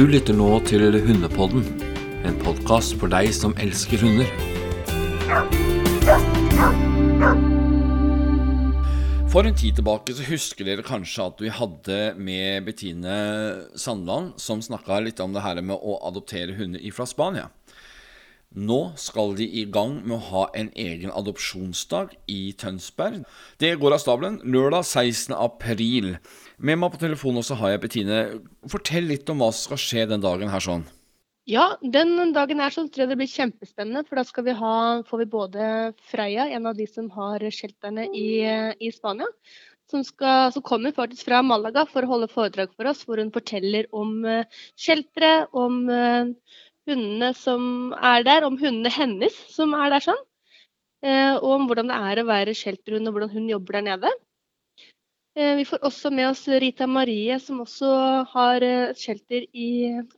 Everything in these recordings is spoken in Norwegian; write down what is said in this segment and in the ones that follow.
Du lytter nå til Hundepodden, en podkast for deg som elsker hunder. For en tid tilbake så husker dere kanskje at vi hadde med Bettine Sandland, som snakka litt om det her med å adoptere hunder fra Spania. Nå skal de i gang med å ha en egen adopsjonsdag i Tønsberg. Det går av stabelen lørdag 16. april. Med meg på telefonen også har jeg Bettine. Fortell litt om hva som skal skje den dagen her sånn. Ja, den dagen her så tror jeg det blir kjempespennende. For da vi ha, får vi både Freya, en av de som har shelterne i, i Spania, som, skal, som, kommer faktisk fra Malaga for å holde foredrag for oss, hvor hun forteller om uh, sheltere, om uh, hundene som er der, om hundene hennes som er der sånn. Uh, og om hvordan det er å være shelterhund, og hvordan hun jobber der nede. Eh, vi får også med oss Rita Marie, som også har eh, shelter i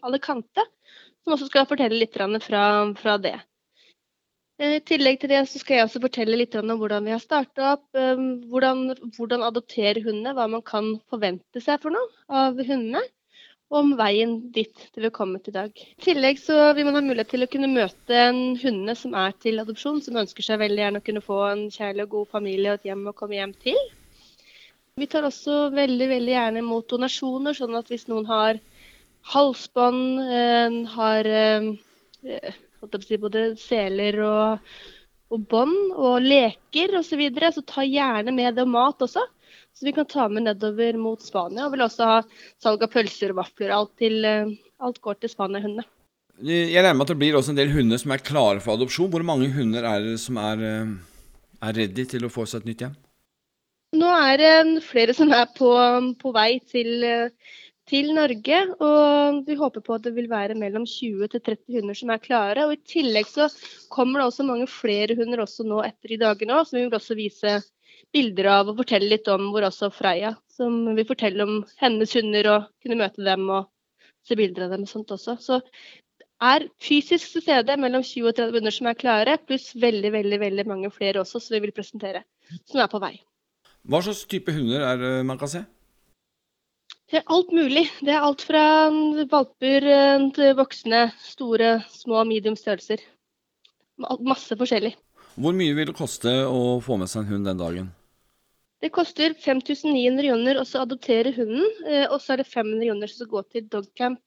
Alicante. Som også skal fortelle litt fra, fra det. Eh, I tillegg til det så skal jeg også fortelle litt om hvordan vi har starta opp. Hvordan, hvordan adoptere hundene, hva man kan forvente seg for noe av hundene. Og om veien dit det vil komme til dag. I tillegg så vil man ha mulighet til å kunne møte en hunde som er til adopsjon, som ønsker seg veldig gjerne å kunne få en kjærlig og god familie og et hjem å komme hjem til. Vi tar også veldig veldig gjerne imot donasjoner, sånn at hvis noen har halsbånd, har eh, både seler og, og bånd og leker osv., så, videre, så ta gjerne med det og mat også. Så vi kan ta med nedover mot Spania. Og vil også ha salg av pølser og vafler. Alt, til, eh, alt går til Spania-hundene. Jeg regner med at det blir også en del hunder som er klare for adopsjon. Hvor mange hunder er det som er, er ready til å få seg et nytt hjem? Nå er det flere som er på, på vei til, til, Norge. Og vi håper på at det vil være mellom 20 til 30 hunder som er klare. Og I tillegg så kommer det også mange flere hunder også nå etter i dagene òg, som vi vil også vise bilder av og fortelle litt om. Hvor også Freya, som vil fortelle om hennes hunder og kunne møte dem og se bilder av dem og sånt også. Så er fysisk til stede mellom 20 og 30 hunder som er klare, pluss veldig, veldig, veldig mange flere også som vi vil presentere, som er på vei. Hva slags type hunder er det man kan se? Det er alt mulig. Det er alt fra valper eh, til voksne. Store, små, medium størrelser. Masse forskjellig. Hvor mye vil det koste å få med seg en hund den dagen? Det koster 5900 joner å adoptere hunden. Eh, og så er det 500 joner som skal gå til dogcamp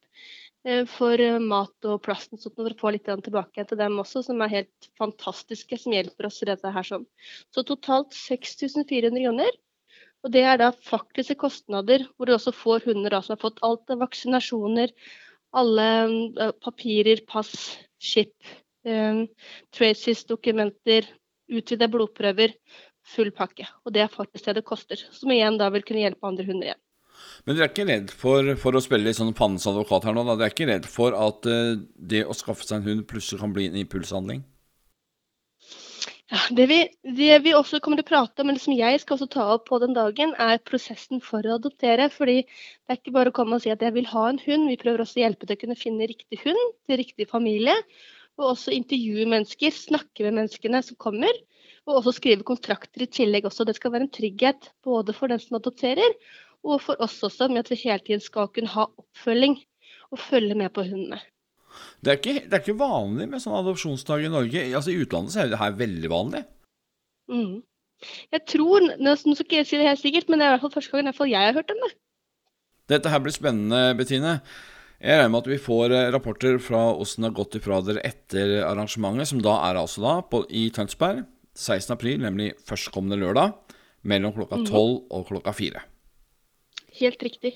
Eh, for eh, mat og plasten, sånt, for å få litt tilbake til dem også, som er helt fantastiske, som hjelper oss i dette her sånn. Så totalt 6400 joner. Og det er da faktiske kostnader, hvor du også får hunder da, som har fått alt av vaksinasjoner, alle papirer, pass, skip, eh, traces, dokumenter, utvida blodprøver, full pakke. Og det er faktisk det det koster. Som igjen da vil kunne hjelpe andre hunder igjen. Men dere er ikke redd for, for å spille litt sånn pannens advokat her nå, da. Dere er ikke redd for at uh, det å skaffe seg en hund plutselig kan bli en impulshandling? Ja, det vi, det vi, også kommer til å prate om, eller som jeg skal også ta opp på den dagen, er prosessen for å adoptere. fordi Det er ikke bare å komme og si at jeg vil ha en hund. Vi prøver også å hjelpe til å kunne finne riktig hund til riktig familie. Og også intervjue mennesker, snakke med menneskene som kommer. Og også skrive kontrakter i tillegg også. Det skal være en trygghet både for den som adopterer, og for oss også, med at vi hele tiden skal kunne ha oppfølging og følge med på hundene. Det er, ikke, det er ikke vanlig med sånn adopsjonsdag i Norge. Altså I utlandet så er det her veldig vanlig. Mm. Jeg tror, Nå skal ikke jeg si det helt sikkert, men det er i hvert fall første gang jeg har hørt om det. Dette her blir spennende, Bettine. Jeg regner med at vi får eh, rapporter fra åssen det har gått ifra dere etter arrangementet, som da er altså da på, i Tønsberg 16.4, nemlig førstkommende lørdag, mellom klokka 12 mm. og klokka 4. Helt riktig.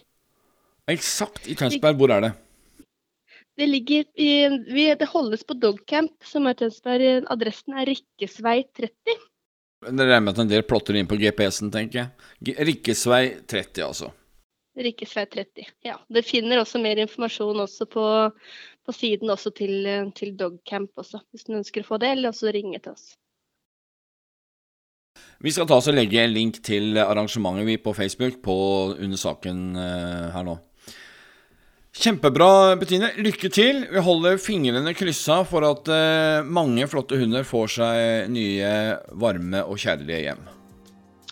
Eksakt i Tønsberg. Hvor er det? Det ligger i vi, Det holdes på Dogcamp, som er Tønsberg. Adressen er Rikkesvei 30. Det regner med at en del plotter inn på GPS-en, tenker jeg. Rikkesvei 30, altså. Rikkesvei 30, ja. Det finner også mer informasjon også på, på siden også til, til Dogcamp også, hvis du ønsker å få det, eller også ringe til oss. Vi skal ta oss og legge en link til arrangementet vi på Facebook på, under saken uh, her nå. Kjempebra, Bettine. Lykke til. Vi holder fingrene kryssa for at uh, mange flotte hunder får seg nye, varme og kjærlige hjem.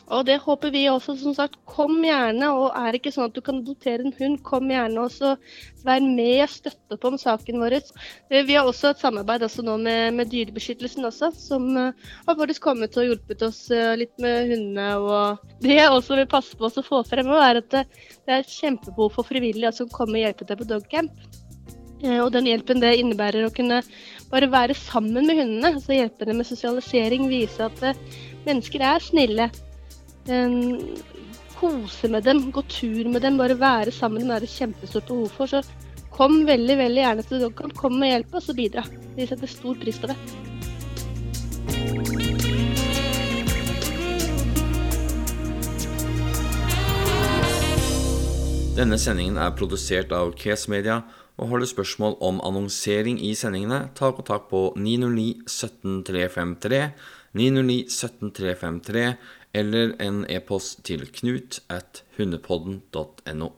Og det håper vi også. Som sagt, kom gjerne. Og er det ikke sånn at du kan adoptere en hund, kom gjerne også. Vær med og støtte opp om saken vår. Eh, vi har også et samarbeid også nå med, med Dyrebeskyttelsen også, som uh, har faktisk kommet og hjulpet oss uh, litt med hundene. Og det jeg også vil passe på å få frem, er at det, det er kjempebehov for frivillige som kommer og hjelper til på dogcamp. Og den hjelpen det innebærer å kunne bare være sammen med hundene. altså Hjelpe dem med sosialisering, vise at mennesker er snille kose med dem, gå tur med dem, bare være sammen med dem er det kjempestort behov for. Så kom veldig veldig gjerne til Dogcamp. Kom med hjelp og og bidra. Vi setter stor pris på det. Denne sendingen er produsert av Case Media. Og har du spørsmål om annonsering i sendingene, ta kontakt på 909 17 353, 909 17 353 eller en e-post til knut at hundepodden.no.